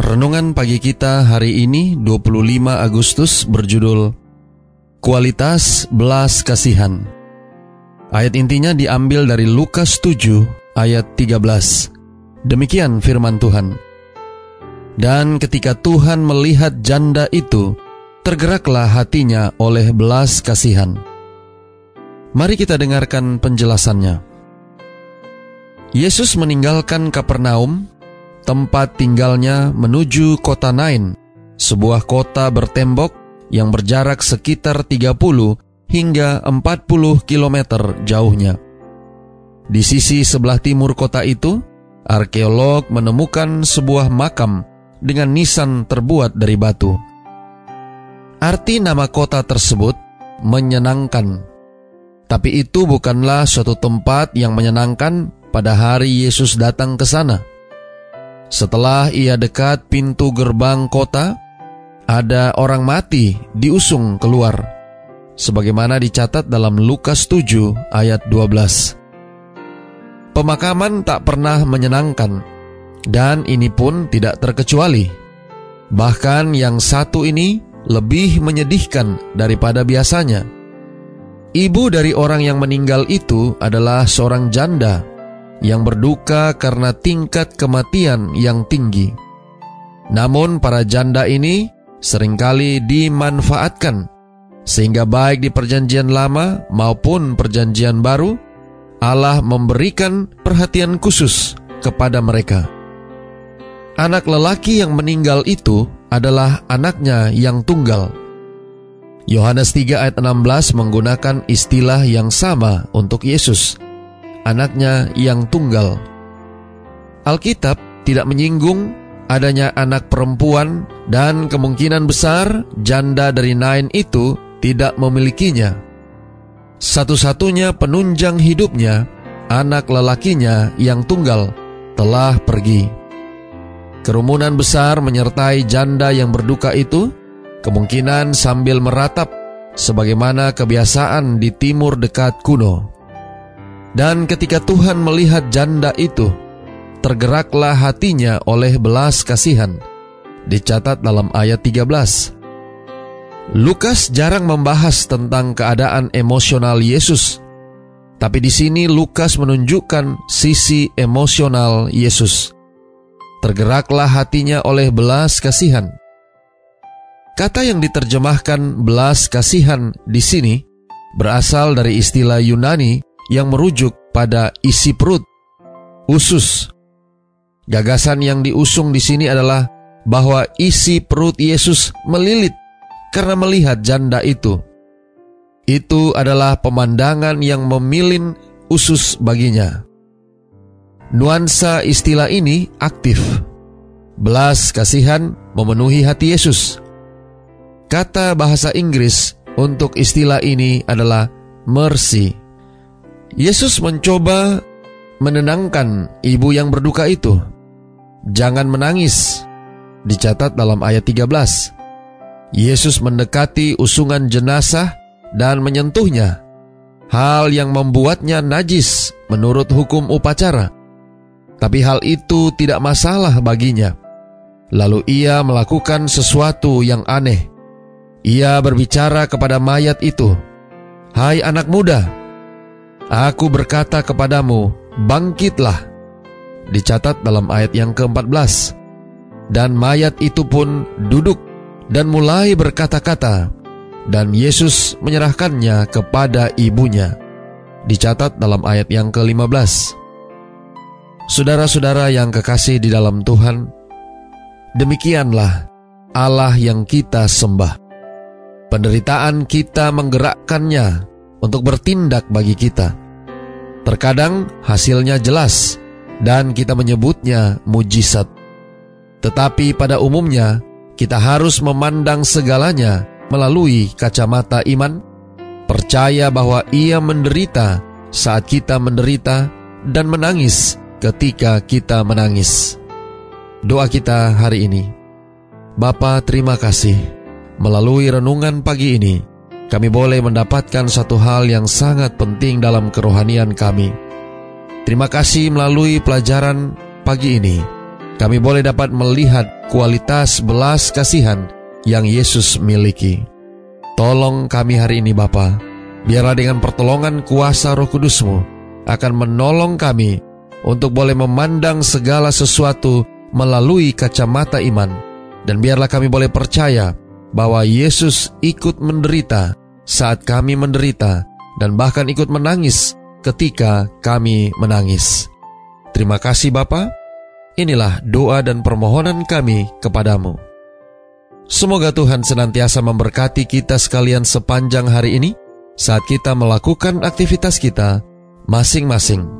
Renungan pagi kita hari ini 25 Agustus berjudul Kualitas Belas Kasihan. Ayat intinya diambil dari Lukas 7 ayat 13. Demikian firman Tuhan. Dan ketika Tuhan melihat janda itu, tergeraklah hatinya oleh belas kasihan. Mari kita dengarkan penjelasannya. Yesus meninggalkan Kapernaum tempat tinggalnya menuju kota Nain, sebuah kota bertembok yang berjarak sekitar 30 hingga 40 km jauhnya. Di sisi sebelah timur kota itu, arkeolog menemukan sebuah makam dengan nisan terbuat dari batu. Arti nama kota tersebut menyenangkan. Tapi itu bukanlah suatu tempat yang menyenangkan pada hari Yesus datang ke sana. Setelah ia dekat pintu gerbang kota, ada orang mati diusung keluar. Sebagaimana dicatat dalam Lukas 7 ayat 12. Pemakaman tak pernah menyenangkan, dan ini pun tidak terkecuali. Bahkan yang satu ini lebih menyedihkan daripada biasanya. Ibu dari orang yang meninggal itu adalah seorang janda yang berduka karena tingkat kematian yang tinggi. Namun para janda ini sering kali dimanfaatkan, sehingga baik di perjanjian lama maupun perjanjian baru, Allah memberikan perhatian khusus kepada mereka. Anak lelaki yang meninggal itu adalah anaknya yang tunggal. Yohanes 3 ayat 16 menggunakan istilah yang sama untuk Yesus anaknya yang tunggal. Alkitab tidak menyinggung adanya anak perempuan dan kemungkinan besar janda dari Nain itu tidak memilikinya. Satu-satunya penunjang hidupnya, anak lelakinya yang tunggal, telah pergi. Kerumunan besar menyertai janda yang berduka itu, kemungkinan sambil meratap sebagaimana kebiasaan di timur dekat kuno. Dan ketika Tuhan melihat janda itu, tergeraklah hatinya oleh belas kasihan. Dicatat dalam ayat 13. Lukas jarang membahas tentang keadaan emosional Yesus. Tapi di sini Lukas menunjukkan sisi emosional Yesus. Tergeraklah hatinya oleh belas kasihan. Kata yang diterjemahkan belas kasihan di sini berasal dari istilah Yunani yang merujuk pada isi perut, usus. Gagasan yang diusung di sini adalah bahwa isi perut Yesus melilit karena melihat janda itu. Itu adalah pemandangan yang memilin usus baginya. Nuansa istilah ini aktif. Belas kasihan memenuhi hati Yesus. Kata bahasa Inggris untuk istilah ini adalah mercy. Yesus mencoba menenangkan ibu yang berduka itu. Jangan menangis. Dicatat dalam ayat 13. Yesus mendekati usungan jenazah dan menyentuhnya. Hal yang membuatnya najis menurut hukum upacara. Tapi hal itu tidak masalah baginya. Lalu ia melakukan sesuatu yang aneh. Ia berbicara kepada mayat itu, "Hai anak muda, Aku berkata kepadamu, bangkitlah. Dicatat dalam ayat yang ke-14. Dan mayat itu pun duduk dan mulai berkata-kata. Dan Yesus menyerahkannya kepada ibunya. Dicatat dalam ayat yang ke-15. Saudara-saudara yang kekasih di dalam Tuhan, demikianlah Allah yang kita sembah. Penderitaan kita menggerakkannya untuk bertindak bagi kita. Terkadang hasilnya jelas dan kita menyebutnya mujizat. Tetapi pada umumnya kita harus memandang segalanya melalui kacamata iman, percaya bahwa Ia menderita saat kita menderita, dan menangis ketika kita menangis. Doa kita hari ini, Bapa terima kasih, melalui renungan pagi ini, kami boleh mendapatkan satu hal yang sangat penting dalam kerohanian kami. Terima kasih melalui pelajaran pagi ini, kami boleh dapat melihat kualitas belas kasihan yang Yesus miliki. Tolong kami hari ini Bapa, biarlah dengan pertolongan kuasa roh kudusmu akan menolong kami untuk boleh memandang segala sesuatu melalui kacamata iman. Dan biarlah kami boleh percaya bahwa Yesus ikut menderita saat kami menderita dan bahkan ikut menangis ketika kami menangis. Terima kasih Bapak. Inilah doa dan permohonan kami kepadamu. Semoga Tuhan senantiasa memberkati kita sekalian sepanjang hari ini saat kita melakukan aktivitas kita masing-masing.